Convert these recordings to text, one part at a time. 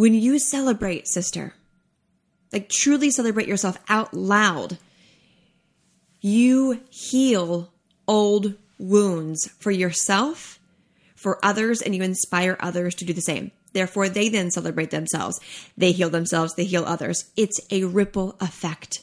When you celebrate, sister, like truly celebrate yourself out loud, you heal old wounds for yourself, for others, and you inspire others to do the same. Therefore, they then celebrate themselves. They heal themselves, they heal others. It's a ripple effect.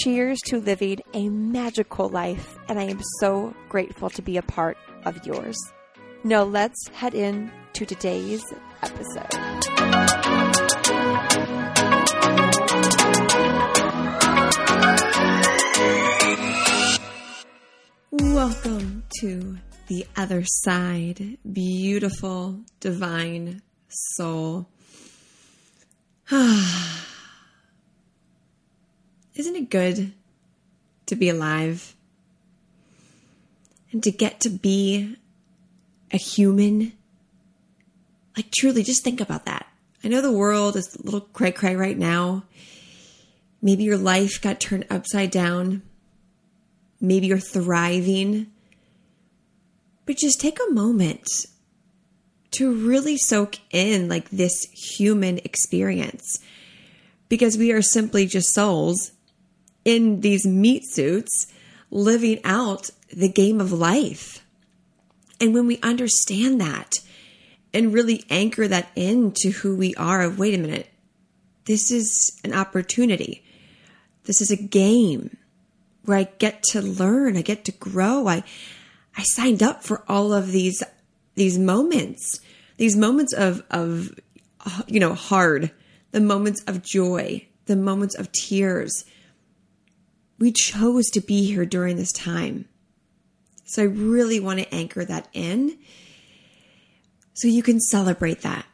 Cheers to living a magical life, and I am so grateful to be a part of yours. Now, let's head in to today's episode. Welcome to the other side, beautiful, divine soul. Ah. Good to be alive and to get to be a human? Like, truly, just think about that. I know the world is a little cray cray right now. Maybe your life got turned upside down. Maybe you're thriving. But just take a moment to really soak in like this human experience because we are simply just souls in these meat suits living out the game of life. And when we understand that and really anchor that into who we are of wait a minute, this is an opportunity. This is a game where I get to learn, I get to grow. I I signed up for all of these these moments, these moments of of you know, hard, the moments of joy, the moments of tears, we chose to be here during this time. So I really want to anchor that in so you can celebrate that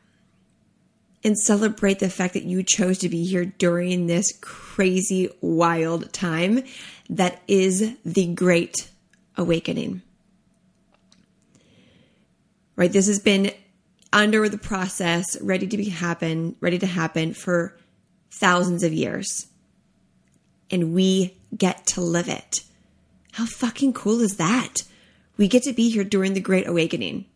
and celebrate the fact that you chose to be here during this crazy, wild time that is the great awakening. Right? This has been under the process, ready to be happen, ready to happen for thousands of years. And we get to live it. How fucking cool is that? We get to be here during the Great Awakening.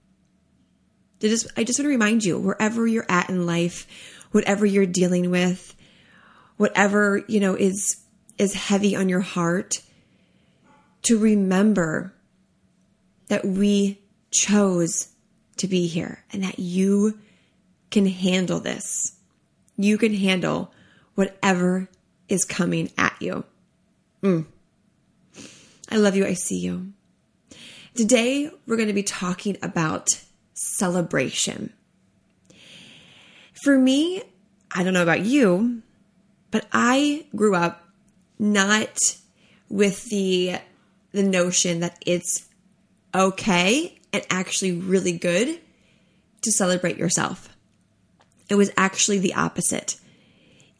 I just, I just want to remind you, wherever you're at in life, whatever you're dealing with, whatever, you know, is is heavy on your heart, to remember that we chose to be here and that you can handle this. You can handle whatever is coming at you. Mm. I love you. I see you. Today, we're going to be talking about celebration. For me, I don't know about you, but I grew up not with the the notion that it's okay and actually really good to celebrate yourself. It was actually the opposite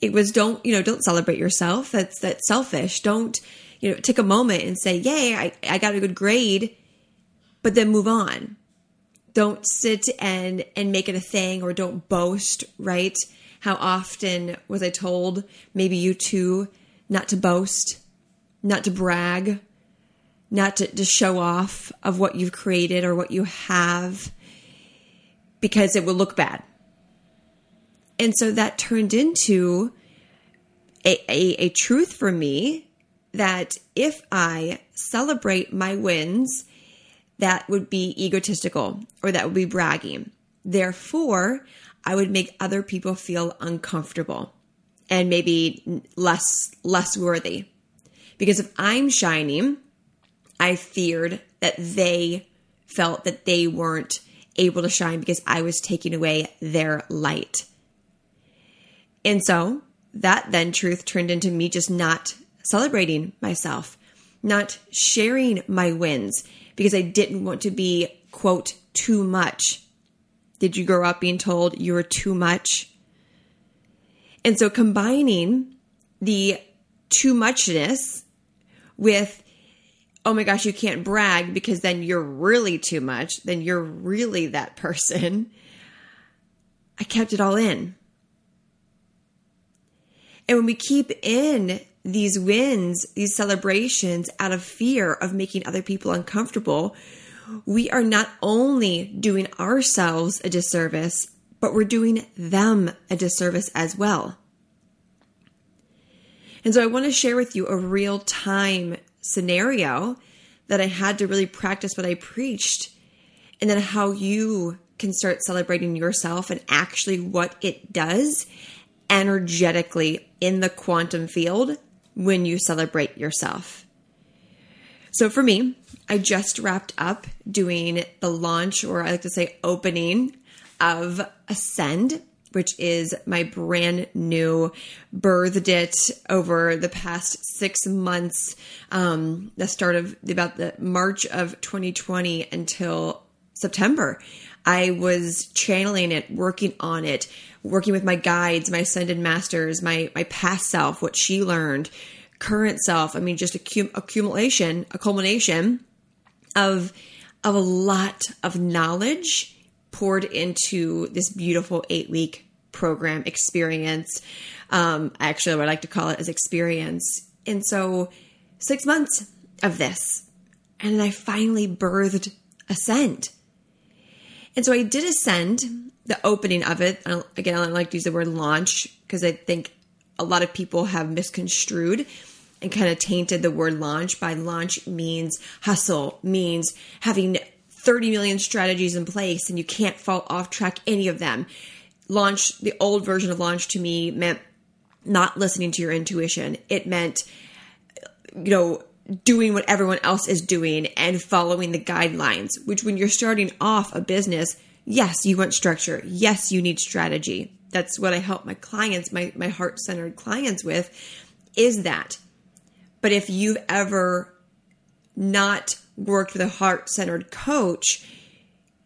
it was don't you know don't celebrate yourself. That's that's selfish. Don't you know take a moment and say yay I, I got a good grade but then move on. Don't sit and and make it a thing or don't boast right? How often was i told maybe you too not to boast not to brag not to, to show off of what you've created or what you have because it will look bad and so that turned into a, a, a truth for me that if I celebrate my wins, that would be egotistical or that would be bragging. Therefore, I would make other people feel uncomfortable and maybe less less worthy. Because if I'm shining, I feared that they felt that they weren't able to shine because I was taking away their light. And so that then truth turned into me just not celebrating myself, not sharing my wins because I didn't want to be, quote, too much. Did you grow up being told you were too much? And so combining the too muchness with, oh my gosh, you can't brag because then you're really too much, then you're really that person. I kept it all in. And when we keep in these wins, these celebrations out of fear of making other people uncomfortable, we are not only doing ourselves a disservice, but we're doing them a disservice as well. And so I want to share with you a real time scenario that I had to really practice what I preached, and then how you can start celebrating yourself and actually what it does energetically in the quantum field when you celebrate yourself. So for me, I just wrapped up doing the launch, or I like to say opening, of Ascend, which is my brand new birthed it over the past six months, um, the start of about the March of 2020 until September. I was channeling it, working on it, working with my guides, my ascended masters, my my past self, what she learned, current self. I mean, just a accumulation, a culmination of of a lot of knowledge poured into this beautiful eight week program experience. Um, actually, what I like to call it is experience. And so, six months of this, and I finally birthed Ascend. And so I did Ascend, the opening of it. Again, I don't like to use the word launch because I think a lot of people have misconstrued and kind of tainted the word launch by launch means hustle, means having 30 million strategies in place and you can't fall off track any of them. Launch, the old version of launch to me meant not listening to your intuition. It meant, you know, doing what everyone else is doing and following the guidelines, which when you're starting off a business, yes, you want structure. Yes, you need strategy. That's what I help my clients, my, my heart centered clients with, is that but if you've ever not worked with a heart centered coach,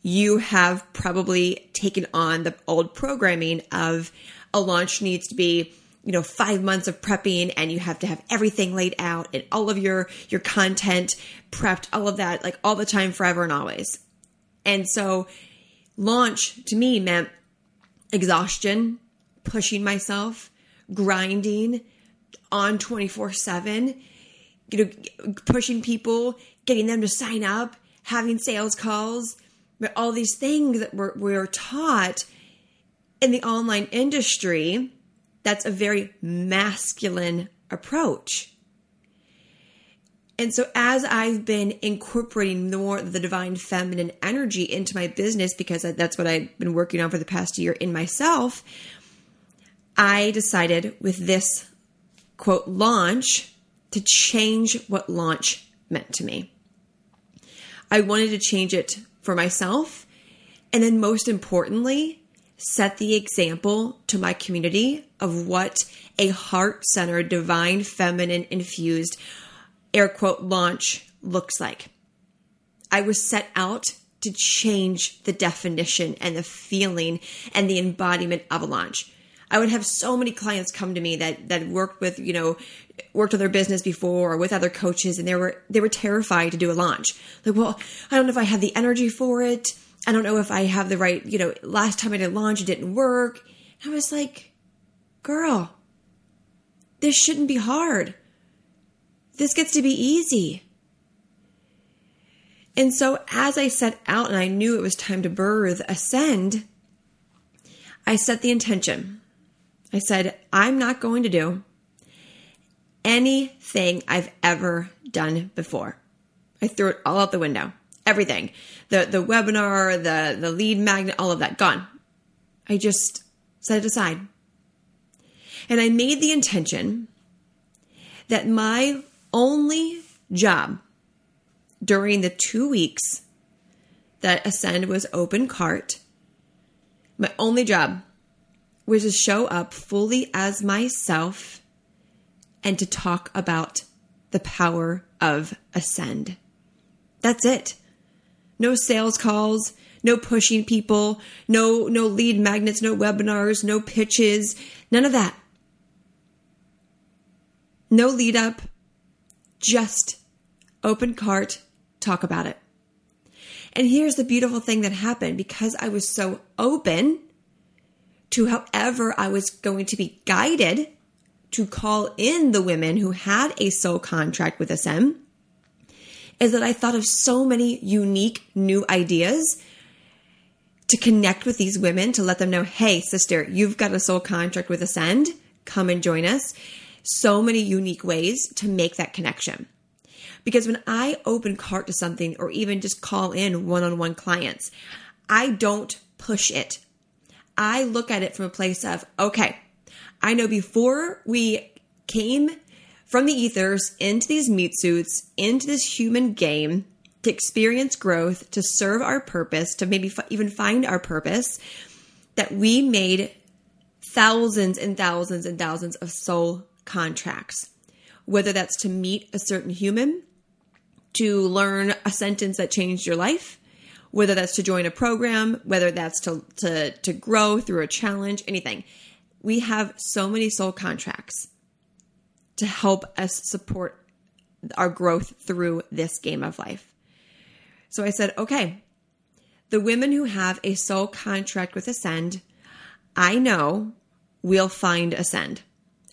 you have probably taken on the old programming of a launch needs to be you know 5 months of prepping and you have to have everything laid out and all of your your content prepped all of that like all the time forever and always and so launch to me meant exhaustion pushing myself grinding on 24 7, you know, pushing people, getting them to sign up, having sales calls, but all these things that we're, we're taught in the online industry. That's a very masculine approach. And so, as I've been incorporating more the divine feminine energy into my business, because that's what I've been working on for the past year in myself, I decided with this quote, launch to change what launch meant to me. I wanted to change it for myself. And then, most importantly, set the example to my community of what a heart centered, divine, feminine infused air quote launch looks like. I was set out to change the definition and the feeling and the embodiment of a launch. I would have so many clients come to me that that worked with, you know, worked with their business before or with other coaches and they were they were terrified to do a launch. Like, well, I don't know if I have the energy for it. I don't know if I have the right, you know, last time I did launch it didn't work. I was like, girl, this shouldn't be hard. This gets to be easy. And so as I set out and I knew it was time to birth ascend, I set the intention. I said, I'm not going to do anything I've ever done before. I threw it all out the window. Everything. The the webinar, the the lead magnet, all of that gone. I just set it aside. And I made the intention that my only job during the two weeks that Ascend was open cart, my only job was to show up fully as myself and to talk about the power of Ascend. That's it. No sales calls, no pushing people, no no lead magnets, no webinars, no pitches, none of that. No lead up, just open cart, talk about it. And here's the beautiful thing that happened because I was so open to however I was going to be guided to call in the women who had a soul contract with Ascend is that I thought of so many unique new ideas to connect with these women to let them know, hey, sister, you've got a soul contract with Ascend. Come and join us. So many unique ways to make that connection. Because when I open cart to something or even just call in one on one clients, I don't push it. I look at it from a place of, okay, I know before we came from the ethers into these meat suits, into this human game, to experience growth, to serve our purpose, to maybe f- even find our purpose, that we made thousands and thousands and thousands of soul contracts. Whether that's to meet a certain human, to learn a sentence that changed your life, whether that's to join a program, whether that's to, to, to grow through a challenge, anything. We have so many soul contracts to help us support our growth through this game of life. So I said, okay, the women who have a soul contract with Ascend, I know we'll find Ascend.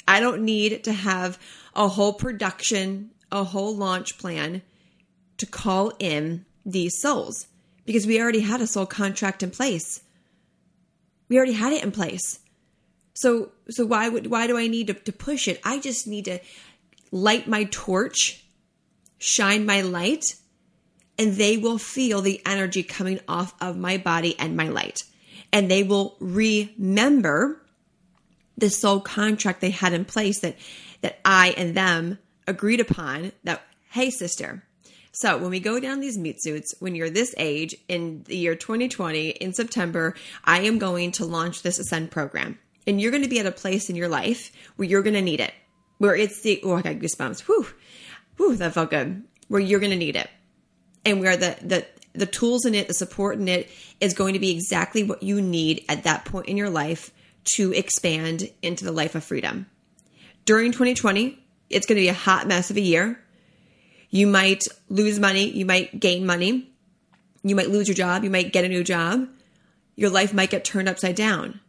I don't need to have a whole production, a whole launch plan to call in these souls because we already had a soul contract in place. We already had it in place. So so why would why do I need to, to push it? I just need to light my torch, shine my light, and they will feel the energy coming off of my body and my light. And they will remember the soul contract they had in place that that I and them agreed upon that hey sister so when we go down these meat suits, when you're this age in the year 2020 in September, I am going to launch this Ascend program. And you're going to be at a place in your life where you're going to need it. Where it's the, oh, I got goosebumps. Whew. Whew, that felt good. Where you're going to need it. And where the, the, the tools in it, the support in it is going to be exactly what you need at that point in your life to expand into the life of freedom. During 2020, it's going to be a hot mess of a year. You might lose money, you might gain money, you might lose your job, you might get a new job. Your life might get turned upside down.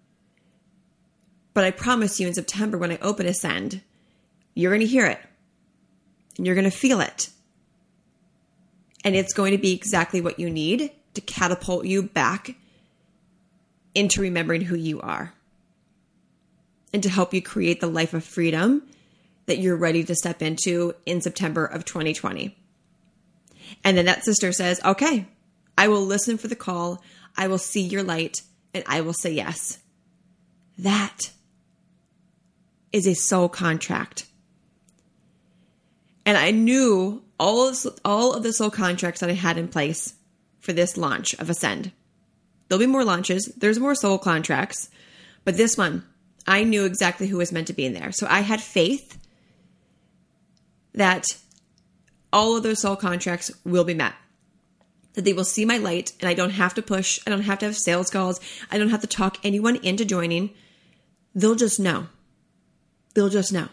But I promise you in September when I open Ascend, you're going to hear it and you're going to feel it. And it's going to be exactly what you need to catapult you back into remembering who you are and to help you create the life of freedom that you're ready to step into in September of 2020. And then that sister says, Okay, I will listen for the call. I will see your light and I will say yes. That is a soul contract. And I knew all of, all of the soul contracts that I had in place for this launch of Ascend. There'll be more launches, there's more soul contracts, but this one, I knew exactly who was meant to be in there. So I had faith that all of those soul contracts will be met. That they will see my light and I don't have to push, I don't have to have sales calls, I don't have to talk anyone into joining. They'll just know. They'll just know.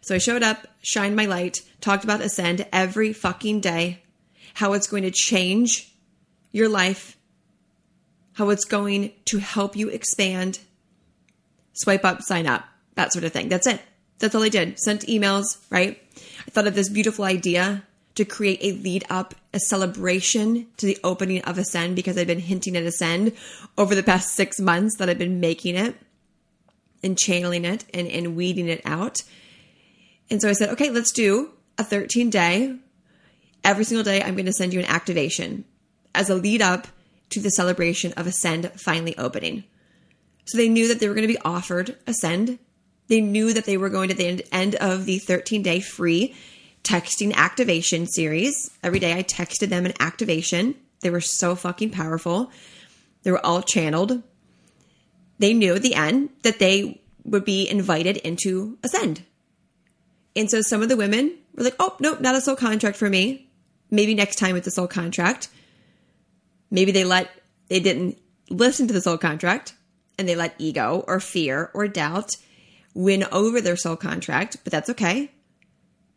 So I showed up, shined my light, talked about Ascend every fucking day, how it's going to change your life, how it's going to help you expand. Swipe up, sign up, that sort of thing. That's it. That's all I did. Sent emails, right? I thought of this beautiful idea to create a lead up, a celebration to the opening of Ascend because I've been hinting at Ascend over the past six months that I've been making it and channeling it and, and weeding it out. And so I said, okay, let's do a 13 day. Every single day, I'm going to send you an activation as a lead up to the celebration of Ascend finally opening. So they knew that they were going to be offered Ascend. They knew that they were going to the end of the 13 day free texting activation series. Every day I texted them an activation. They were so fucking powerful. They were all channeled. They knew at the end that they would be invited into Ascend. And so some of the women were like, oh, nope, not a soul contract for me. Maybe next time it's a soul contract. Maybe they let, they didn't listen to the soul contract and they let ego or fear or doubt win over their soul contract, but that's okay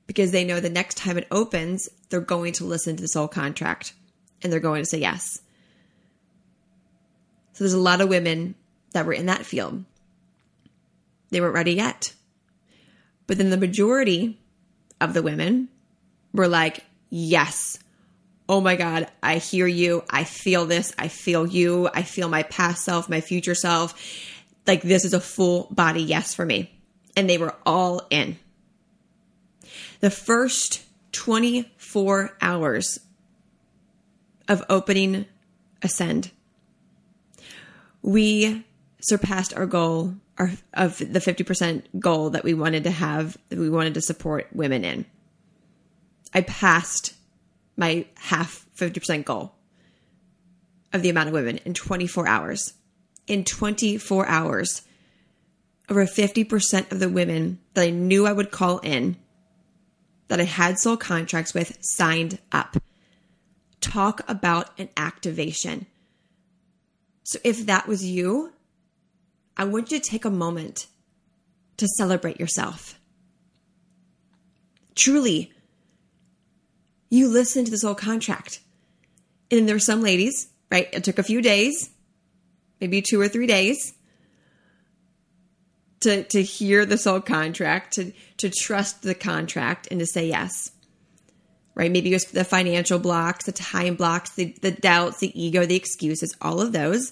because they know the next time it opens, they're going to listen to the soul contract and they're going to say yes. So there's a lot of women that were in that field. They weren't ready yet. But then the majority of the women were like, yes, oh my God, I hear you. I feel this. I feel you. I feel my past self, my future self. Like this is a full body yes for me. And they were all in. The first 24 hours of opening Ascend, we surpassed our goal our, of the 50% goal that we wanted to have, that we wanted to support women in. I passed my half 50% goal of the amount of women in 24 hours. In 24 hours, over 50% of the women that I knew I would call in, that I had soul contracts with, signed up. Talk about an activation. So if that was you, I want you to take a moment to celebrate yourself. Truly, you listened to this soul contract. And there were some ladies, right? It took a few days, maybe two or three days to to hear the soul contract, to to trust the contract and to say yes. Right? Maybe it was the financial blocks, the time blocks, the, the doubts, the ego, the excuses, all of those.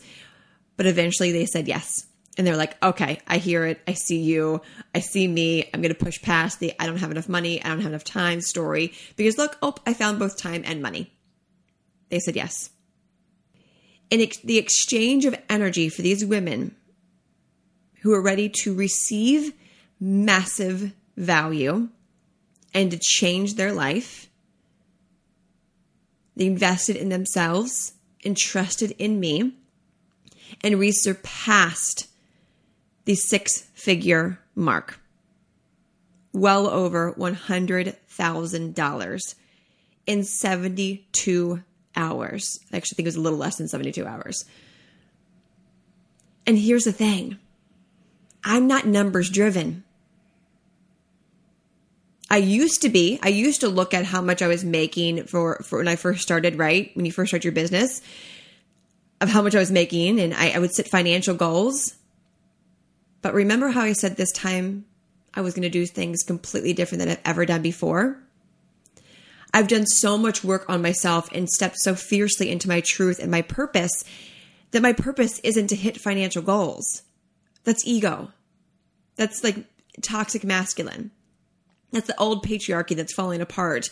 But eventually they said yes. And they're like, okay, I hear it. I see you. I see me. I'm going to push past the I don't have enough money. I don't have enough time story because look, oh, I found both time and money. They said yes. And ex- the exchange of energy for these women who are ready to receive massive value and to change their life. They invested in themselves and trusted in me, and we surpassed the six figure mark. Well over $100,000 in 72 hours. I actually think it was a little less than 72 hours. And here's the thing I'm not numbers driven. I used to be. I used to look at how much I was making for, for when I first started, right? When you first start your business, of how much I was making, and I, I would set financial goals. But remember how I said this time I was going to do things completely different than I've ever done before? I've done so much work on myself and stepped so fiercely into my truth and my purpose that my purpose isn't to hit financial goals. That's ego. That's like toxic masculine. That's the old patriarchy that's falling apart.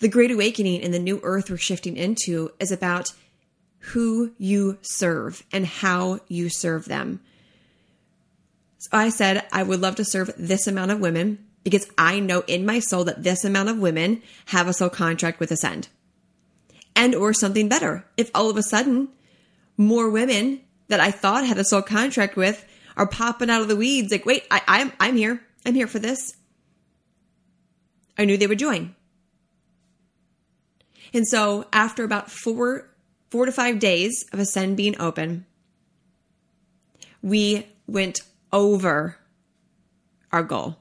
The Great Awakening and the new earth we're shifting into is about who you serve and how you serve them. So I said, I would love to serve this amount of women because I know in my soul that this amount of women have a soul contract with Ascend. And or something better. If all of a sudden more women that I thought had a soul contract with are popping out of the weeds. Like, wait, I, I'm I'm here. I'm here for this. I knew they would join. And so after about four four to five days of Ascend being open, we went over our goal.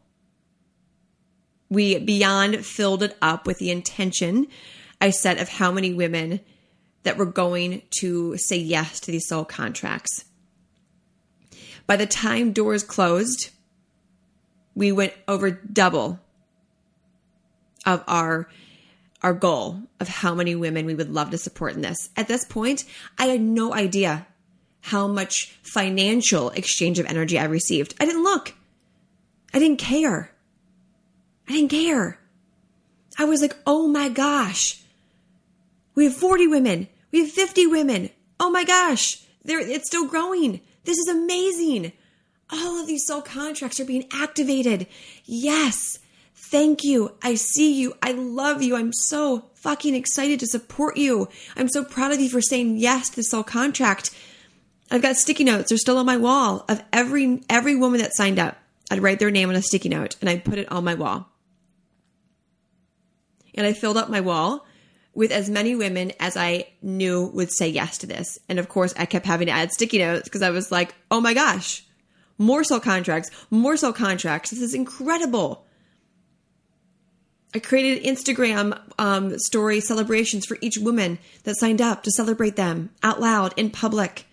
We beyond filled it up with the intention I set of how many women that were going to say yes to these soul contracts. By the time doors closed, we went over double of our our goal of how many women we would love to support in this. At this point, I had no idea how much financial exchange of energy I received. I didn't look. I didn't care. I didn't care. I was like, oh my gosh, we have 40 women. We have 50 women. Oh my gosh, there it's still growing. This is amazing. All of these soul contracts are being activated. Yes. Thank you. I see you. I love you. I'm so fucking excited to support you. I'm so proud of you for saying yes to this soul contract. I've got sticky notes. They're still on my wall of every every woman that signed up. I'd write their name on a sticky note and I'd put it on my wall. And I filled up my wall with as many women as I knew would say yes to this. And of course, I kept having to add sticky notes because I was like, oh my gosh, more soul contracts, more soul contracts. This is incredible. I created Instagram um, story celebrations for each woman that signed up to celebrate them out loud in public,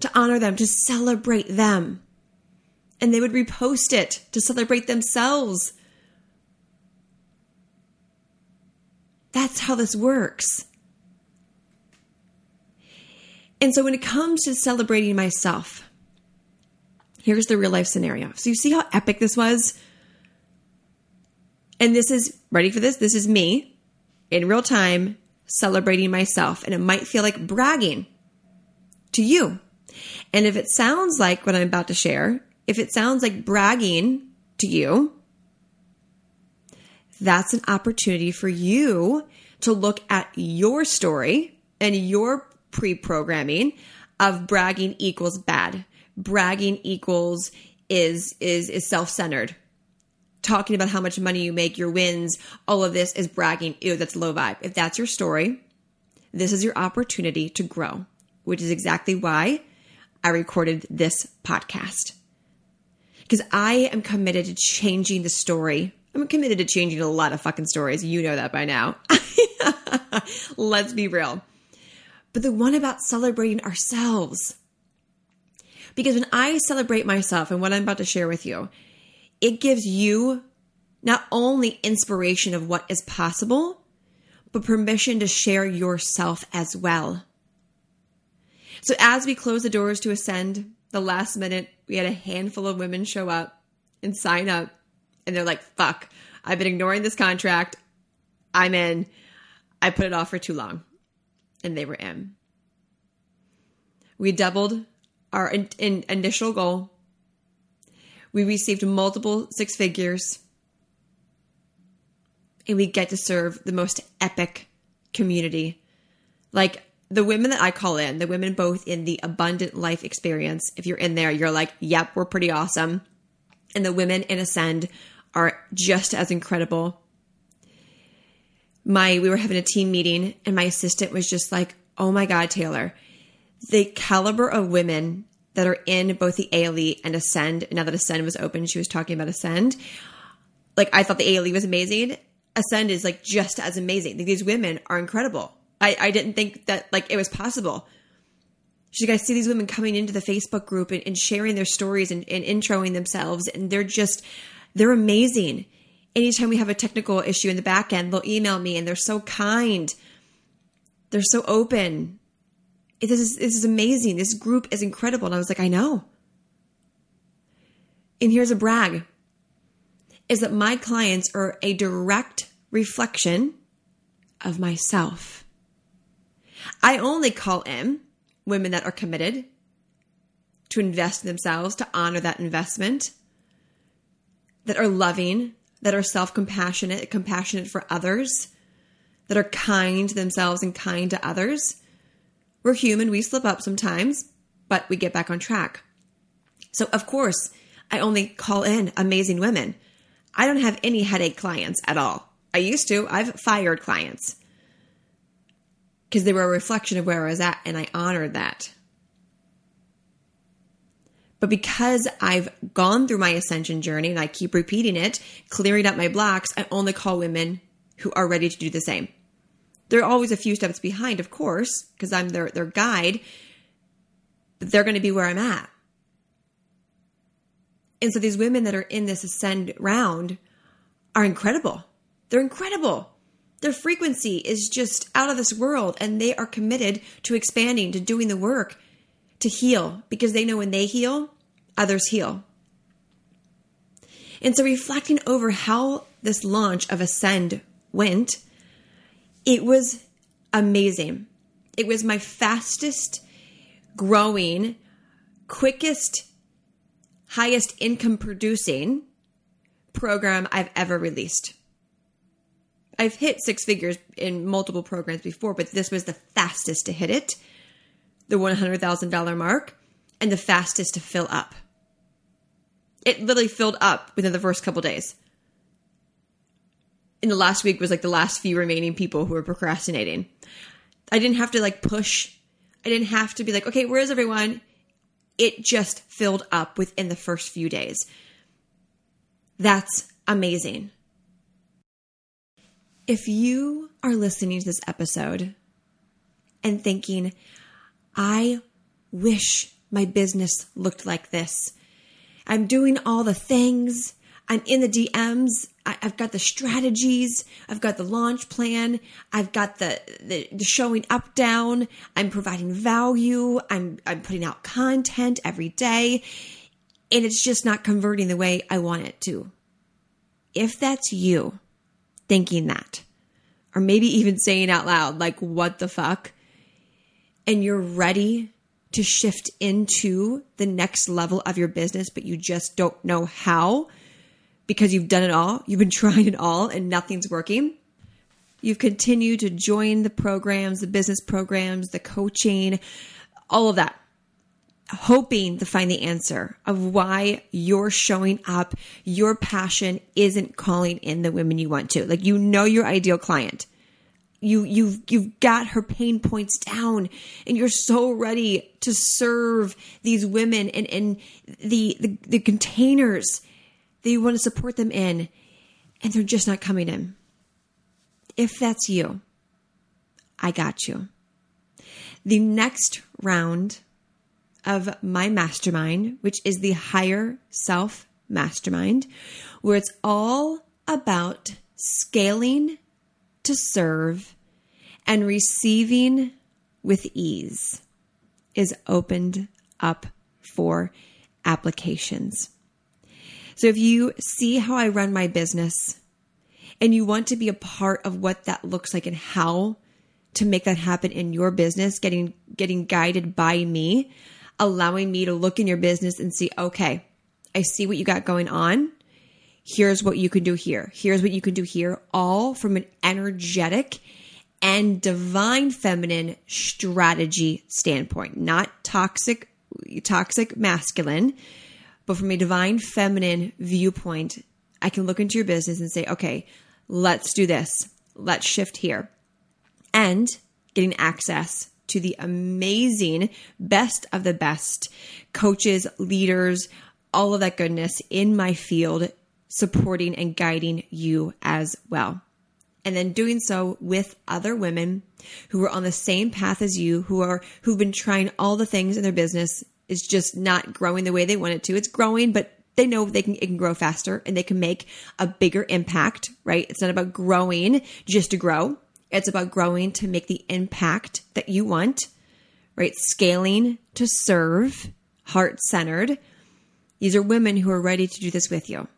to honor them, to celebrate them. And they would repost it to celebrate themselves. That's how this works. And so when it comes to celebrating myself, here's the real life scenario. So you see how epic this was? And this is, ready for this? This is me in real time celebrating myself. And it might feel like bragging to you. And if it sounds like what I'm about to share, if it sounds like bragging to you, that's an opportunity for you to look at your story and your pre programming of bragging equals bad. Bragging equals is is is self-centered talking about how much money you make, your wins, all of this is bragging. Ew, that's low vibe. If that's your story, this is your opportunity to grow, which is exactly why I recorded this podcast. Because I am committed to changing the story. I'm committed to changing a lot of fucking stories. You know that by now. Let's be real. But the one about celebrating ourselves. Because when I celebrate myself and what I'm about to share with you, it gives you not only inspiration of what is possible, but permission to share yourself as well. So, as we close the doors to Ascend, the last minute, we had a handful of women show up and sign up, and they're like, fuck, I've been ignoring this contract. I'm in. I put it off for too long. And they were in. We doubled our in, in initial goal we received multiple six figures. And we get to serve the most epic community. Like the women that I call in, the women both in the abundant life experience, if you're in there, you're like, yep, we're pretty awesome. And the women in Ascend are just as incredible. My we were having a team meeting and my assistant was just like, "Oh my god, Taylor, the caliber of women that are in both the ALE and Ascend. Now that Ascend was open, she was talking about Ascend. Like I thought the ALE was amazing. Ascend is like just as amazing. These women are incredible. I, I didn't think that like it was possible. She's like, I see these women coming into the Facebook group and, and sharing their stories and, and introing themselves, and they're just they're amazing. Anytime we have a technical issue in the back end, they'll email me and they're so kind. They're so open this is, this is amazing. This group is incredible. And I was like, I know. And here's a brag is that my clients are a direct reflection of myself. I only call in women that are committed to invest in themselves, to honor that investment, that are loving, that are self compassionate, compassionate for others, that are kind to themselves and kind to others we're human, we slip up sometimes, but we get back on track. So, of course, I only call in amazing women. I don't have any headache clients at all. I used to, I've fired clients because they were a reflection of where I was at, and I honored that. But because I've gone through my ascension journey and I keep repeating it, clearing up my blocks, I only call women who are ready to do the same. They're always a few steps behind, of course, because I'm their, their guide, but they're going to be where I'm at. And so these women that are in this ascend round are incredible. They're incredible. Their frequency is just out of this world, and they are committed to expanding, to doing the work, to heal, because they know when they heal, others heal. And so, reflecting over how this launch of Ascend went, it was amazing. It was my fastest growing quickest, highest income producing program I've ever released. I've hit six figures in multiple programs before, but this was the fastest to hit it, the $100,000 mark, and the fastest to fill up. It literally filled up within the first couple days. In the last week was like the last few remaining people who were procrastinating. I didn't have to like push. I didn't have to be like, okay, where's everyone? It just filled up within the first few days. That's amazing. If you are listening to this episode and thinking, I wish my business looked like this, I'm doing all the things, I'm in the DMs, I, have got the strategies, I've got the launch plan, I've got the, the, the showing up down, I'm providing value, I'm, I'm putting out content every day, and it's just not converting the way I want it to. If that's you, thinking that, or maybe even saying out loud, like, what the fuck? And you're ready to shift into the next level of your business, but you just don't know how because you've done it all. You've been trying it all and nothing's working. You've continued to join the programs, the business programs, the coaching, all of that hoping to find the answer of why you're showing up, your passion isn't calling in the women you want to. Like you know your ideal client. You you've you've got her pain points down and you're so ready to serve these women and, and the, the the containers that you want to support them in and they're just not coming in. If that's you, I got you. The next round of my mastermind, which is the higher self mastermind, where it's all about scaling to serve and receiving with ease, is opened up for applications. So if you see how I run my business and you want to be a part of what that looks like and how to make that happen in your business, getting getting guided by me, allowing me to look in your business and see, okay, I see what you got going on. Here's what you can do here. Here's what you can do here, all from an energetic and divine feminine strategy standpoint, not toxic toxic masculine, but from a divine feminine viewpoint, I can look into your business and say, okay, let's do this. Let's shift here. And getting access to the amazing best of the best coaches, leaders, all of that goodness in my field, supporting and guiding you as well. And then doing so with other women who are on the same path as you, who are who've been trying all the things in their business is just not growing the way they want it to. It's growing, but they know they can it can grow faster and they can make a bigger impact, right? It's not about growing just to grow. It's about growing to make the impact that you want, right? Scaling to serve, heart centered. These are women who are ready to do this with you.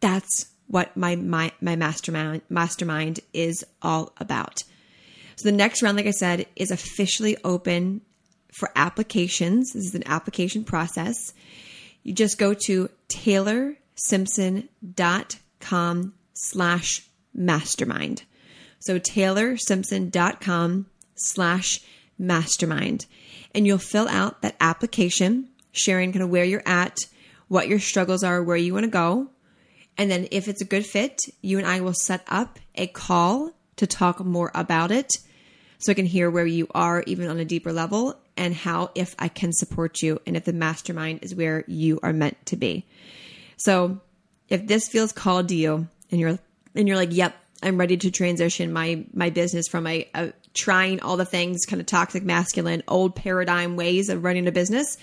That's what my, my, my mastermind, mastermind is all about. So the next round, like I said, is officially open for applications. This is an application process. You just go to taylorsimpson.com slash mastermind. So taylorsimpson.com slash mastermind. And you'll fill out that application, sharing kind of where you're at, what your struggles are, where you want to go. And then if it's a good fit, you and I will set up a call to talk more about it so I can hear where you are even on a deeper level and how if I can support you and if the mastermind is where you are meant to be. So if this feels called to you and you're and you're like, "Yep, I'm ready to transition my my business from a, a trying all the things, kind of toxic masculine, old paradigm ways of running a business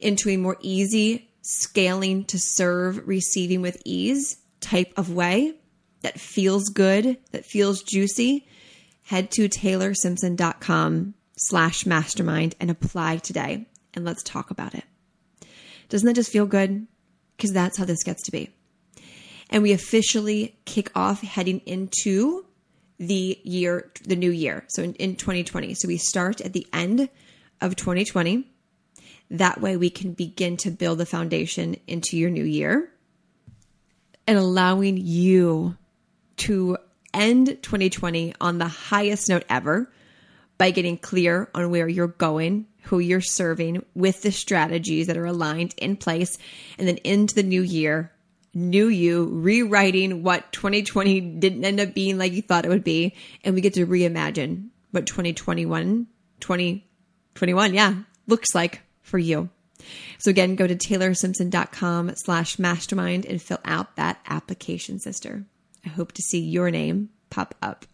into a more easy scaling to serve, receiving with ease type of way that feels good, that feels juicy, head to taylorsimpson.com slash mastermind and apply today. And let's talk about it. Doesn't that just feel good? Because that's how this gets to be and we officially kick off heading into the year, the new year. So in, in 2020. So we start at the end of 2020. That way we can begin to build the foundation into your new year and allowing you to end 2020 on the highest note ever by getting clear on where you're going, who you're serving with the strategies that are aligned in place, and then into the new year, new you, rewriting what 2020 didn't end up being like you thought it would be. And we get to reimagine what 2021, 2021, yeah, looks like for you. So again, go to taylorsimpson.com slash mastermind and fill out that application, sister. I hope to see your name pop up.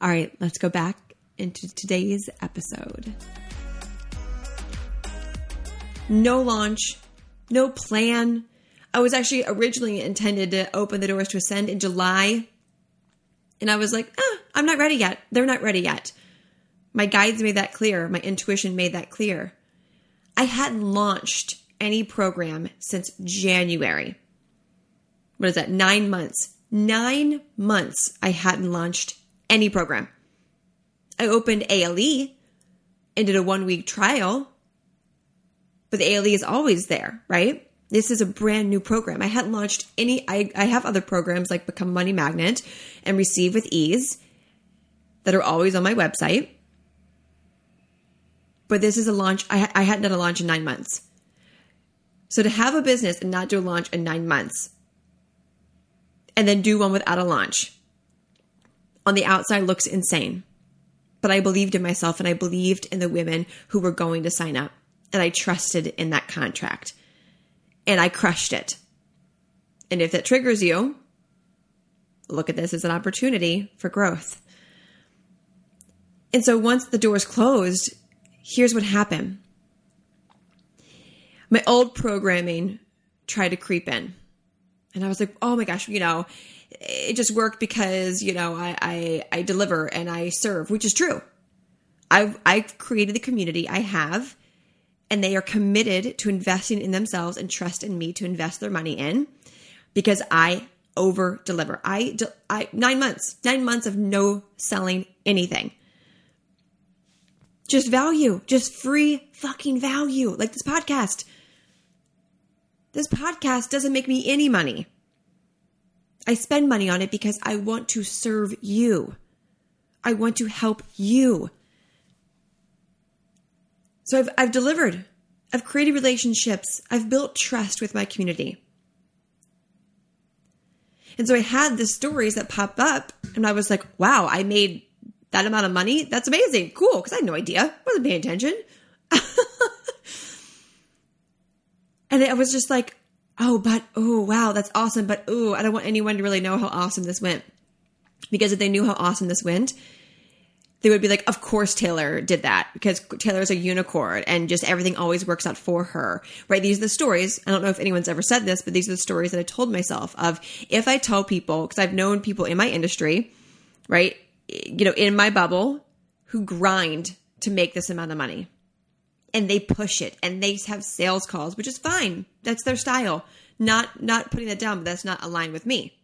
All right, let's go back into today's episode. No launch, no plan. I was actually originally intended to open the doors to Ascend in July. And I was like, ah, I'm not ready yet. They're not ready yet. My guides made that clear. My intuition made that clear. I hadn't launched any program since January. What is that? Nine months. Nine months I hadn't launched any program. I opened ALE and did a one week trial, but the ALE is always there, right? This is a brand new program. I hadn't launched any, I, I have other programs like Become Money Magnet and Receive with Ease that are always on my website. But this is a launch, I, I hadn't done a launch in nine months. So to have a business and not do a launch in nine months and then do one without a launch on the outside looks insane. But I believed in myself and I believed in the women who were going to sign up. And I trusted in that contract. And I crushed it. And if that triggers you, look at this as an opportunity for growth. And so once the doors closed, here's what happened. My old programming tried to creep in. And I was like, oh my gosh, you know, it just worked because, you know, I, I, I deliver and I serve, which is true. I've, I've created the community I have, and they are committed to investing in themselves and trust in me to invest their money in because I over deliver. I, I, nine months, nine months of no selling anything. Just value, just free fucking value, like this podcast. This podcast doesn't make me any money. I spend money on it because I want to serve you. I want to help you. So I've, I've delivered. I've created relationships. I've built trust with my community. And so I had the stories that popped up, and I was like, wow, I made that amount of money. That's amazing. Cool. Because I had no idea. wasn't paying attention. And I was just like, oh, but, oh, wow, that's awesome. But, oh, I don't want anyone to really know how awesome this went. Because if they knew how awesome this went, they would be like, of course Taylor did that because Taylor's a unicorn and just everything always works out for her, right? These are the stories. I don't know if anyone's ever said this, but these are the stories that I told myself of if I tell people, because I've known people in my industry, right? You know, in my bubble who grind to make this amount of money and they push it and they have sales calls, which is fine. That's their style. Not not putting that down, but that's not aligned with me.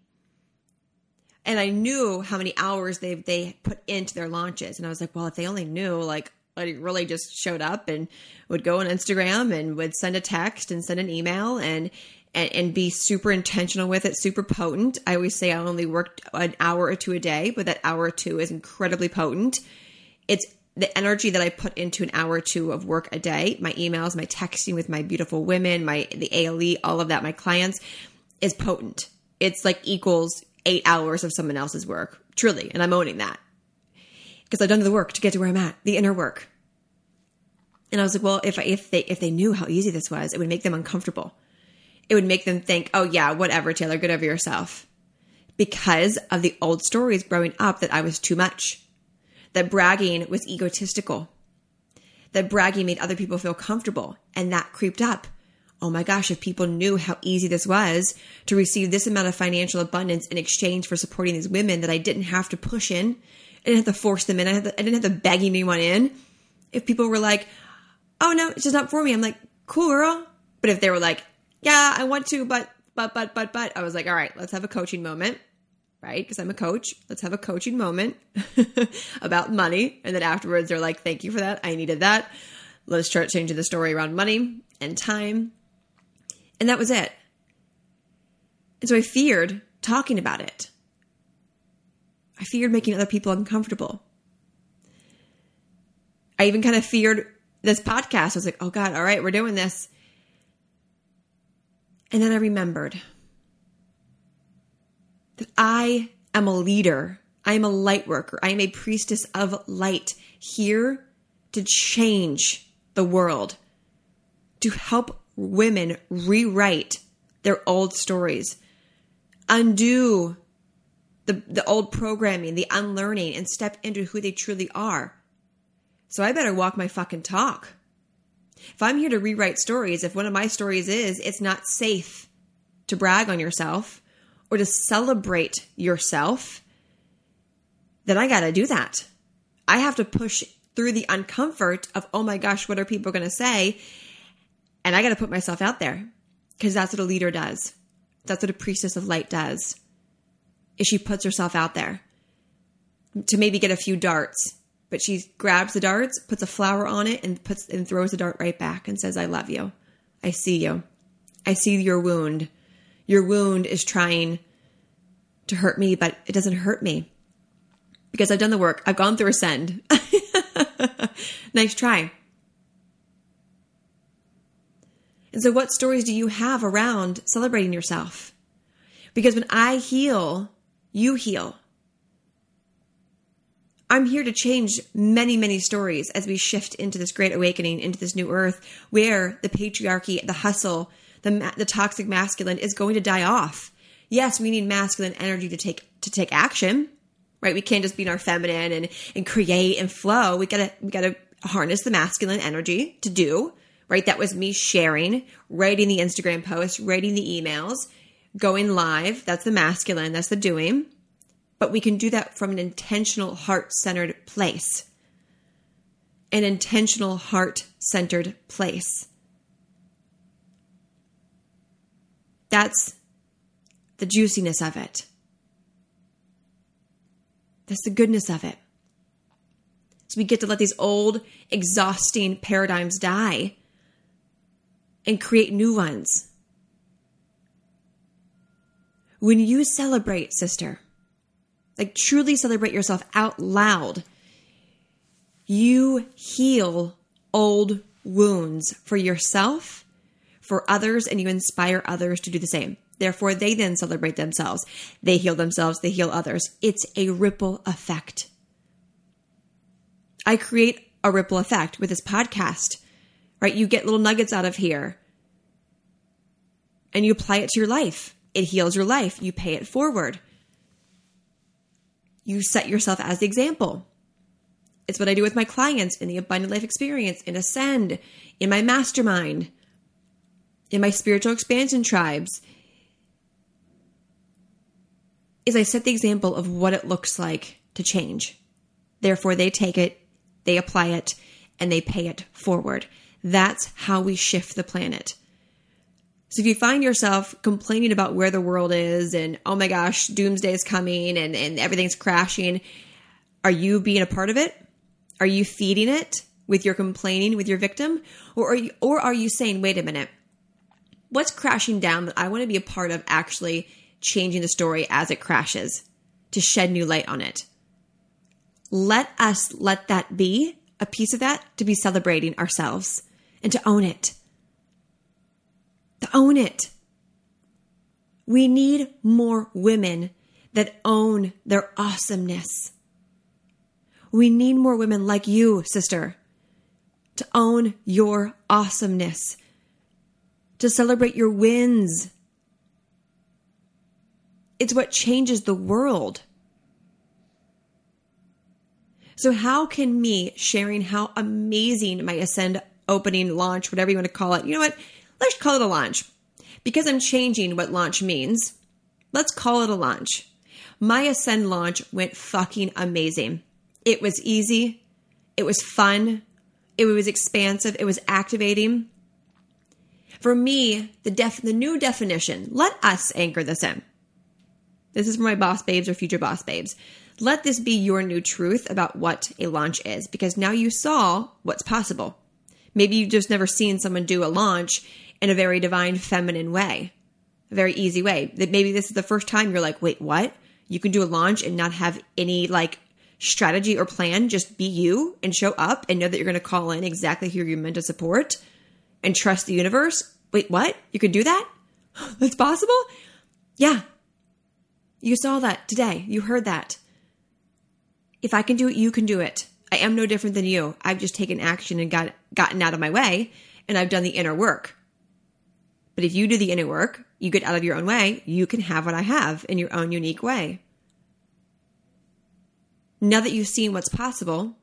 And I knew how many hours they they put into their launches, and I was like, well, if they only knew, like, I really just showed up and would go on Instagram and would send a text and send an email and and, and be super intentional with it, super potent. I always say I only worked an hour or two a day, but that hour or two is incredibly potent. It's the energy that I put into an hour or two of work a day, my emails, my texting with my beautiful women, my the ALE, all of that, my clients is potent. It's like equals eight hours of someone else's work, truly, and I'm owning that. Because I've done the work to get to where I'm at, the inner work. And I was like, well, if I, if they if they knew how easy this was, it would make them uncomfortable. It would make them think, oh yeah, whatever, Taylor, get over yourself, because of the old stories growing up that I was too much. That bragging was egotistical, that bragging made other people feel comfortable, and that creeped up. Oh my gosh, if people knew how easy this was to receive this amount of financial abundance in exchange for supporting these women that I didn't have to push in, I didn't have to force them in, I, to, I didn't have to beg anyone in. If people were like, oh no, it's just not for me, I'm like, cool girl. But if they were like, yeah, I want to, but, but, but, but, but, I was like, all right, let's have a coaching moment right? Because I'm a coach. Let's have a coaching moment about money. And then afterwards, they're like, thank you for that. I needed that. Let's start changing the story around money and time. And that was it. And so I feared talking about it. I feared making other people uncomfortable. I even kind of feared this podcast. I was like, oh God, all right, we're doing this. And then I remembered that I am a leader. I am a light worker. I am a priestess of light here to change the world, to help women rewrite their old stories, undo the, the old programming, the unlearning, and step into who they truly are. So I better walk my fucking talk. If I'm here to rewrite stories, if one of my stories is it's not safe to brag on yourself or to celebrate yourself, then I got to do that. I have to push through the uncomfort of, oh my gosh, what are people going to say? And I got to put myself out there because that's what a leader does. That's what a priestess of light does. Is she puts herself out there to maybe get a few darts, but she grabs the darts, puts a flower on it, and puts and throws the dart right back and says, "I love you. I see you. I see your wound. Your wound is trying to hurt me, but it doesn't hurt me because I've done the work. I've gone through ascend. nice try. And so, what stories do you have around celebrating yourself? Because when I heal, you heal. I'm here to change many, many stories as we shift into this great awakening, into this new earth where the patriarchy, the hustle, the, the toxic masculine is going to die off. Yes, we need masculine energy to take to take action, right? We can't just be in our feminine and and create and flow. We gotta we gotta harness the masculine energy to do right. That was me sharing, writing the Instagram posts, writing the emails, going live. That's the masculine. That's the doing. But we can do that from an intentional, heart centered place. An intentional, heart centered place. That's the juiciness of it. That's the goodness of it. So we get to let these old, exhausting paradigms die and create new ones. When you celebrate, sister, like truly celebrate yourself out loud, you heal old wounds for yourself, for others, and you inspire others to do the same. Therefore, they then celebrate themselves. They heal themselves, they heal others. It's a ripple effect. I create a ripple effect with this podcast, right? You get little nuggets out of here and you apply it to your life. It heals your life. You pay it forward. You set yourself as the example. It's what I do with my clients in the Abundant Life Experience, in Ascend, in my mastermind, in my spiritual expansion tribes. Is I set the example of what it looks like to change. Therefore, they take it, they apply it, and they pay it forward. That's how we shift the planet. So if you find yourself complaining about where the world is and oh my gosh, doomsday is coming and, and everything's crashing, are you being a part of it? Are you feeding it with your complaining with your victim? Or are you or are you saying, wait a minute, what's crashing down that I want to be a part of actually changing the story as it crashes to shed new light on it? Let us let that be a piece of that to be celebrating ourselves and to own it to own it. We need more women that own their awesomeness. We need more women like you, sister, to own your awesomeness, to celebrate your wins. It's what changes the world. So, how can me sharing how amazing my Ascend opening launch, whatever you want to call it, you know what? Let's call it a launch. Because I'm changing what launch means, let's call it a launch. My Ascend launch went fucking amazing. It was easy. It was fun. It was expansive. It was activating. For me, the def- the new definition, let us anchor this in. This is for my boss babes or future boss babes. Let this be your new truth about what a launch is because now you saw what's possible Maybe you've just never seen someone do a launch in a very divine feminine way, a very easy way. That maybe this is the first time you're like, wait, what? You can do a launch and not have any like strategy or plan, just be you and show up and know that you're going to call in exactly who you're meant to support and trust the universe. Wait, what? You can do that? That's possible? Yeah. You saw that today. You heard that. If I can do it, you can do it. I am no different than you. I've just taken action and got gotten out of my way and I've done the inner work. But if you do the inner work, you get out of your own way, you can have what I have in your own unique way. Now that you've seen what's possible,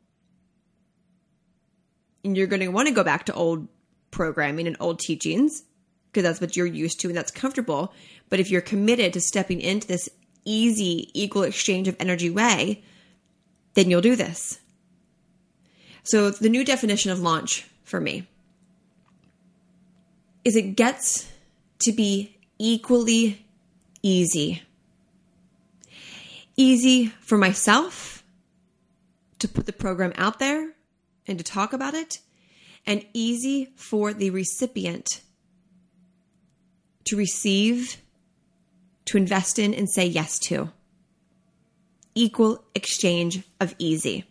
and you're going to want to go back to old programming and old teachings because that's what you're used to and that's comfortable. But if you're committed to stepping into this easy, equal exchange of energy way, then you'll do this. So, the new definition of launch for me is it gets to be equally easy. Easy for myself to put the program out there and to talk about it, and easy for the recipient to receive, to invest in, and say yes to. Equal exchange of easy.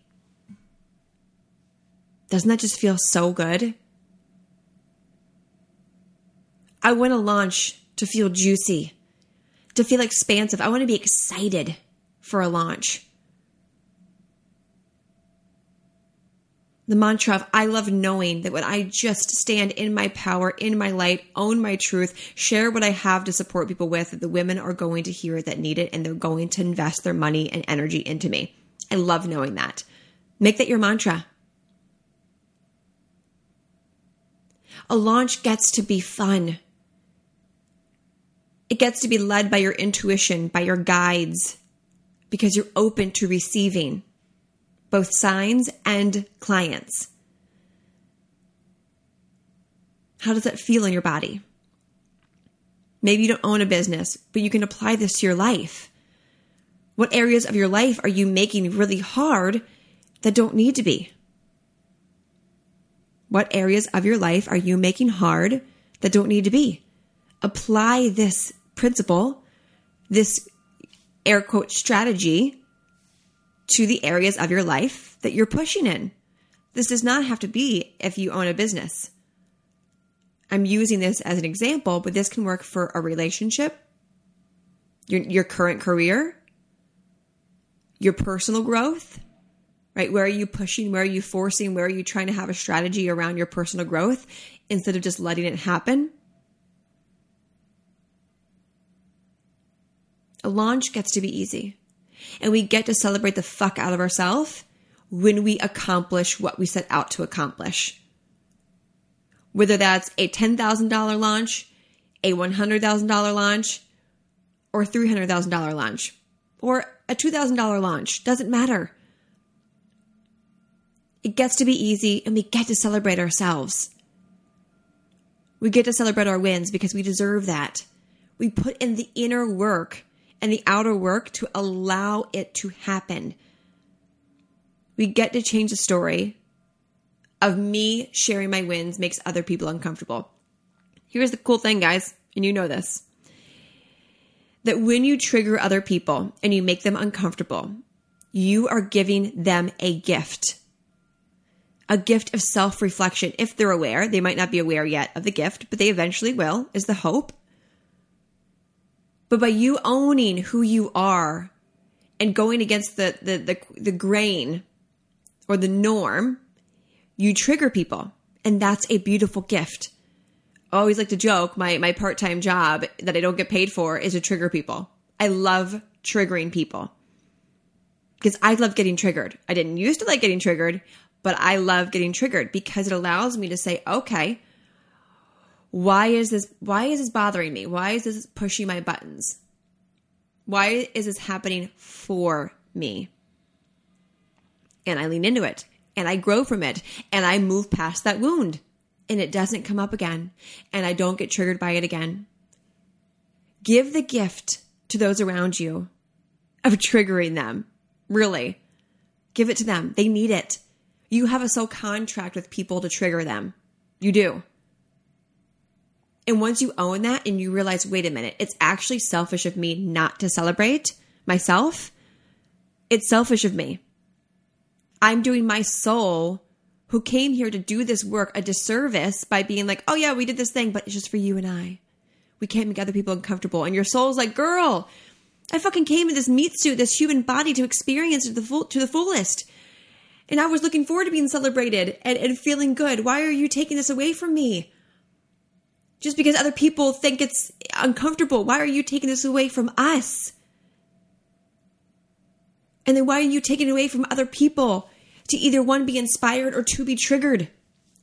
Doesn't that just feel so good? I want to launch to feel juicy, to feel expansive. I want to be excited for a launch. The mantra of I love knowing that when I just stand in my power, in my light, own my truth, share what I have to support people with, that the women are going to hear it that need it and they're going to invest their money and energy into me. I love knowing that. Make that your mantra. A launch gets to be fun. It gets to be led by your intuition, by your guides, because you're open to receiving both signs and clients. How does that feel in your body? Maybe you don't own a business, but you can apply this to your life. What areas of your life are you making really hard that don't need to be? What areas of your life are you making hard that don't need to be? Apply this principle, this air quote strategy to the areas of your life that you're pushing in. This does not have to be if you own a business. I'm using this as an example, but this can work for a relationship, your, your current career, your personal growth, right? Where are you pushing? Where are you forcing? Where are you trying to have a strategy around your personal growth instead of just letting it happen? A launch gets to be easy. And we get to celebrate the fuck out of ourselves when we accomplish what we set out to accomplish. Whether that's a $10,000 launch, a $100,000 launch, or $300,000 launch, or a $2,000 launch, doesn't matter. It gets to be easy and we get to celebrate ourselves. We get to celebrate our wins because we deserve that. We put in the inner work and the outer work to allow it to happen. We get to change the story of me sharing my wins makes other people uncomfortable. Here's the cool thing, guys, and you know this that when you trigger other people and you make them uncomfortable, you are giving them a gift. A gift of self reflection. If they're aware, they might not be aware yet of the gift, but they eventually will, is the hope. But by you owning who you are and going against the, the, the, the grain or the norm, you trigger people. And that's a beautiful gift. I always like to joke my, my part time job that I don't get paid for is to trigger people. I love triggering people because I love getting triggered. I didn't used to like getting triggered, but I love getting triggered because it allows me to say, okay, why is this why is this bothering me? Why is this pushing my buttons? Why is this happening for me? And i lean into it and i grow from it and i move past that wound and it doesn't come up again and i don't get triggered by it again. Give the gift to those around you of triggering them really. Give it to them. They need it you have a soul contract with people to trigger them You do. And once you own that and you realize, wait a minute, it's actually selfish of me not to celebrate myself, it's selfish of me. I'm doing my soul, who came here to do this work, a disservice by being like, oh yeah, we did this thing, but it's just for you and I. We can't make other people uncomfortable. And your soul's like, girl, I fucking came in this meat suit, this human body to experience to the full, to the fullest. And I was looking forward to being celebrated and, and feeling good. Why are you taking this away from me? Just because other people think it's uncomfortable, why are you taking this away from us? And then why are you taking it away from other people to either one be inspired or to be triggered?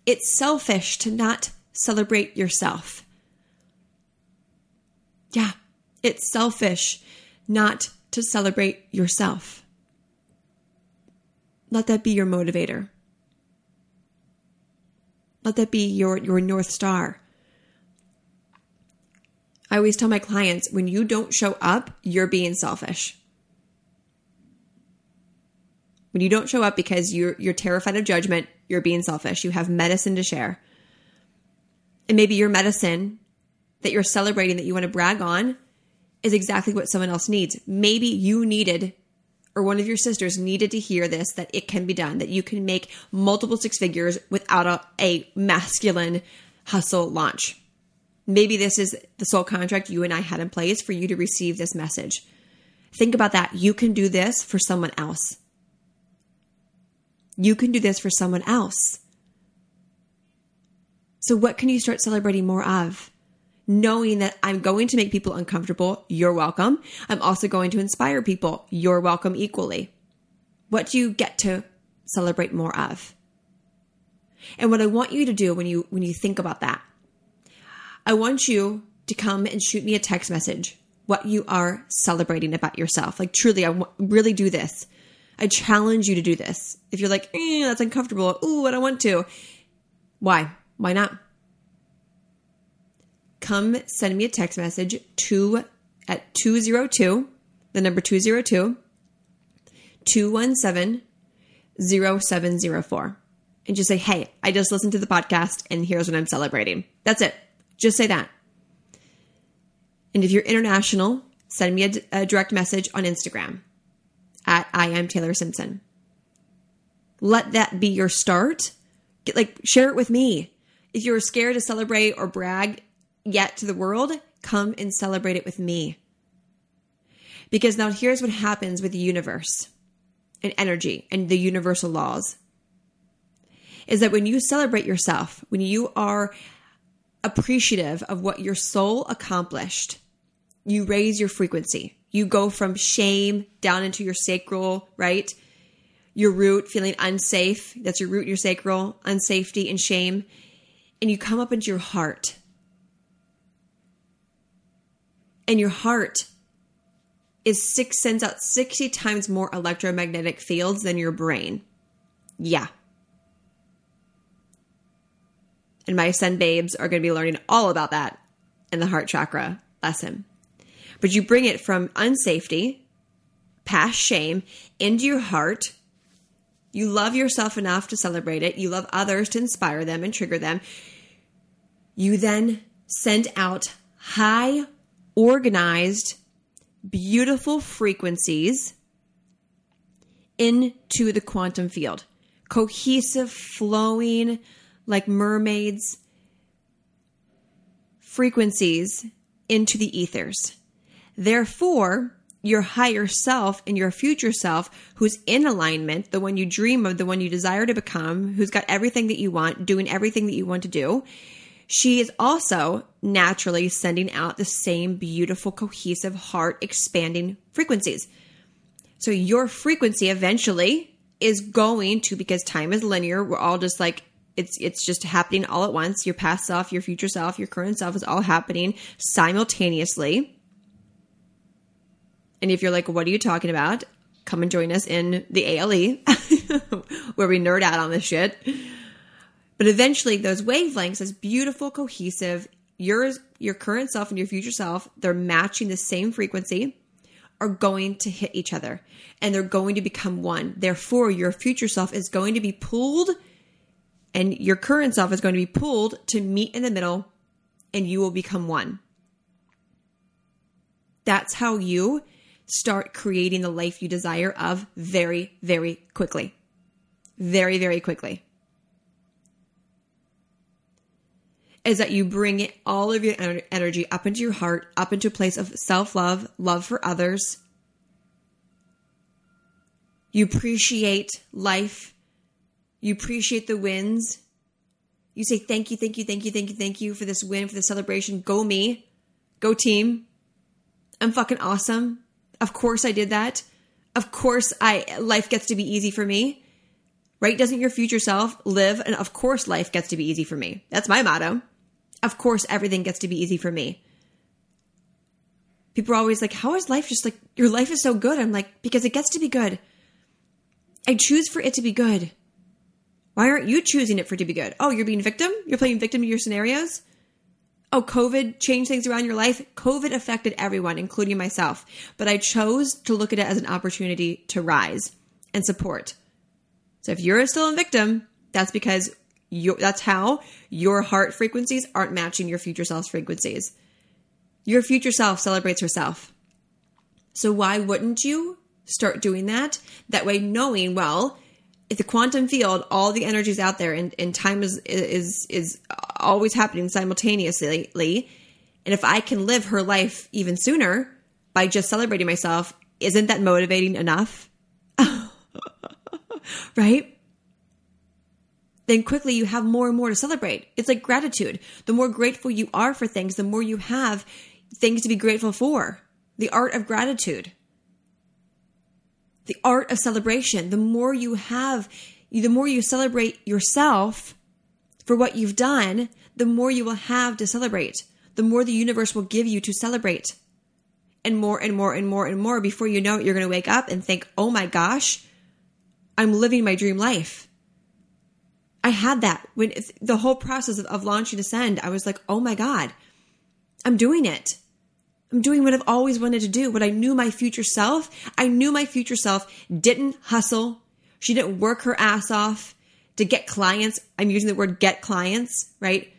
It's selfish to not celebrate yourself. Yeah, it's selfish not to celebrate yourself. Let that be your motivator. Let that be your, your North Star. I always tell my clients when you don't show up, you're being selfish. When you don't show up because you're you're terrified of judgment, you're being selfish. You have medicine to share. And maybe your medicine that you're celebrating that you want to brag on is exactly what someone else needs. Maybe you needed or one of your sisters needed to hear this that it can be done, that you can make multiple six figures without a, a masculine hustle launch. Maybe this is the soul contract you and I had in place for you to receive this message. Think about that. You can do this for someone else. You can do this for someone else. So, what can you start celebrating more of? Knowing that I'm going to make people uncomfortable, you're welcome. I'm also going to inspire people, you're welcome equally. What do you get to celebrate more of? And what I want you to do when you when you think about that, I want you to come and shoot me a text message what you are celebrating about yourself. Like truly, I w- really do this. I challenge you to do this. If you're like, eh, that's uncomfortable. Ooh, I don't want to. Why? Why not? Come send me a text message to at 202, the number 202 217 0704. And just say, hey, I just listened to the podcast and here's what I'm celebrating. That's it. Just say that. And if you're international, send me a, a direct message on Instagram at I am Taylor Simpson. Let that be your start. Get, like share it with me. If you're scared to celebrate or brag yet to the world, come and celebrate it with me. Because now here's what happens with the universe and energy and the universal laws is that when you celebrate yourself, when you are appreciative of what your soul accomplished, you raise your frequency. You go from shame down into your sacral, right? Your root, feeling unsafe. That's your root, your sacral, unsafety and shame. And you come up into your heart. And your heart is six sends out 60 times more electromagnetic fields than your brain. Yeah. And my Ascend babes are going to be learning all about that in the heart chakra lesson but you bring it from unsafety, past shame, into your heart. You love yourself enough to celebrate it. You love others to inspire them and trigger them. You then send out high, organized, beautiful frequencies into the quantum field. Cohesive, flowing, like mermaids, frequencies into the ethers. Therefore, your higher self and your future self, who's in alignment, the one you dream of, the one you desire to become, who's got everything that you want, doing everything that you want to do, she is also naturally sending out the same beautiful, cohesive, heart expanding frequencies. So your frequency eventually is going to, because time is linear, we're all just like, it's it's just happening all at once. Your past self, your future self, your current self is all happening simultaneously and if you're like, what are you talking about? Come and join us in the ALE where we nerd out on this shit. But eventually, those wavelengths, as beautiful, cohesive, yours, your current self and your future self, they're matching the same frequency, are going to hit each other and they're going to become one. Therefore, your future self is going to be pulled and your current self is going to be pulled to meet in the middle and you will become one. That's how you start creating the life you desire of very, very quickly. Very, very quickly. Is that you bring it, all of your energy up into your heart, up into a place of self love, love for others. You appreciate life. You appreciate the wins. You say, thank you, thank you, thank you, thank you, thank you for this win, for the celebration. Go me. Go team. I'm fucking awesome. Of course I did that. Of course I life gets to be easy for me. Right? Doesn't your future self live and of course life gets to be easy for me. That's my motto. Of course everything gets to be easy for me. People are always like, "How is life just like your life is so good?" I'm like, "Because it gets to be good. I choose for it to be good." Why aren't you choosing it for it to be good? Oh, you're being victim? You're playing victim to your scenarios? oh, COVID changed things around your life. COVID affected everyone, including myself. But I chose to look at it as an opportunity to rise and support. So if you're still a victim, that's because you that's how your heart frequencies aren't matching your future self's frequencies. Your future self celebrates herself. So why wouldn't you start doing that? That way knowing, well, if the quantum field, all the energy is out there and, and time is, is, is always happening simultaneously. And if I can live her life even sooner by just celebrating myself, isn't that motivating enough? right? Then quickly you have more and more to celebrate. It's like gratitude. The more grateful you are for things, the more you have things to be grateful for. The art of gratitude the art of celebration. The more you have, the more you celebrate yourself for what you've done, the more you will have to celebrate. The more the universe will give you to celebrate. And more and more and more and more before you know it, you're going to wake up and think, oh my gosh, I'm living my dream life. I had that when the whole process of, of launching Ascend, I was like, oh my God, I'm doing it. I'm doing what I've always wanted to do, what I knew my future self. I knew my future self didn't hustle. She didn't work her ass off to get clients. I'm using the word get clients, right?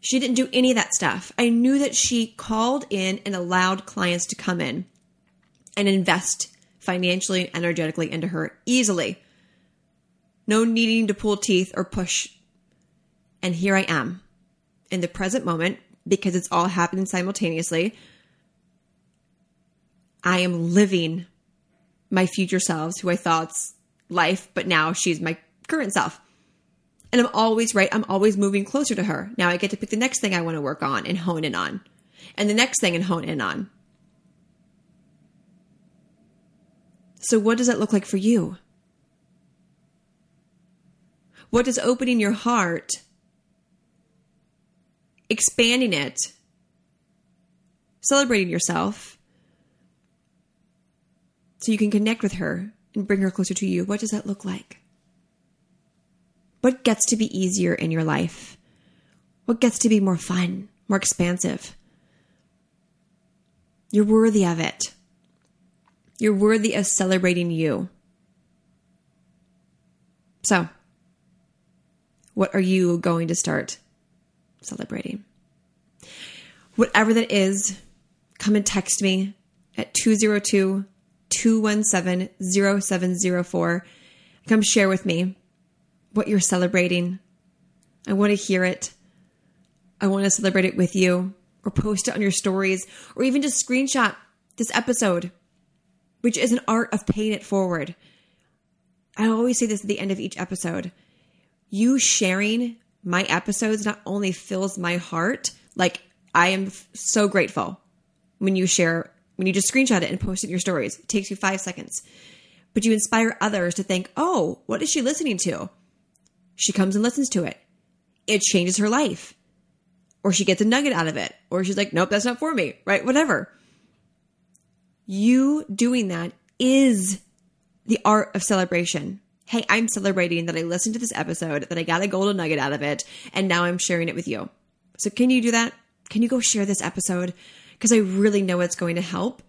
She didn't do any of that stuff. I knew that she called in and allowed clients to come in and invest financially and energetically into her easily. No needing to pull teeth or push. And here I am in the present moment because it's all happening simultaneously. I am living my future selves who I thought's life, but now she's my current self. And I'm always right. I'm always moving closer to her. Now I get to pick the next thing I want to work on and hone in on, and the next thing and hone in on. So, what does that look like for you? What does opening your heart expanding it, celebrating yourself so you can connect with her and bring her closer to you. What does that look like? What gets to be easier in your life? What gets to be more fun, more expansive? You're worthy of it. You're worthy of celebrating you. So, what are you going to start celebrating. Whatever that is, come and text me at 202 217 0704. Come share with me what you're celebrating. I want to hear it. I want to celebrate it with you or post it on your stories or even just screenshot this episode, which is an art of paying it forward. I always say this at the end of each episode. You sharing my episodes not only fills my heart, like I am so grateful when you share, when you just screenshot it and post it in your stories. It takes you five seconds. But you inspire others to think, oh, what is she listening to? She comes and listens to it. It changes her life. Or she gets a nugget out of it. Or she's like, nope, that's not for me, right? Whatever. You doing that is the art of celebration hey, I'm celebrating that I listened to this episode, that I got a golden nugget out of it, and now I'm sharing it with you. So, can you do that? Can you go share this episode? Because I really know it's going to help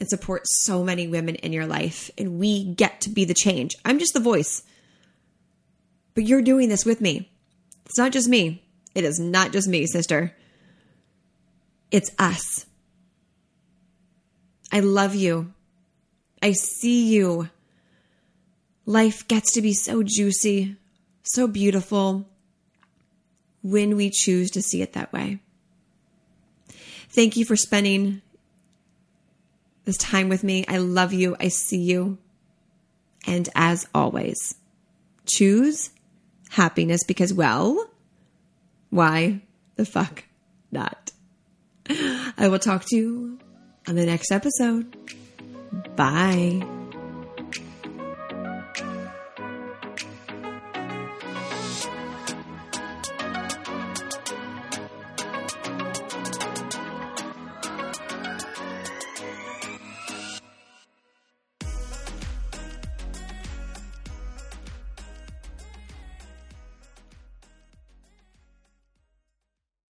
and support so many women in your life, and we get to be the change. I'm just the voice. But you're doing this with me. It's not just me. It is not just me, sister. It's us. I love you. I see you. Life gets to be so juicy, so beautiful when we choose to see it that way. Thank you for spending this time with me. I love you. I see you. And as always, choose happiness because, well, why the fuck not? I will talk to you on the next episode. Bye.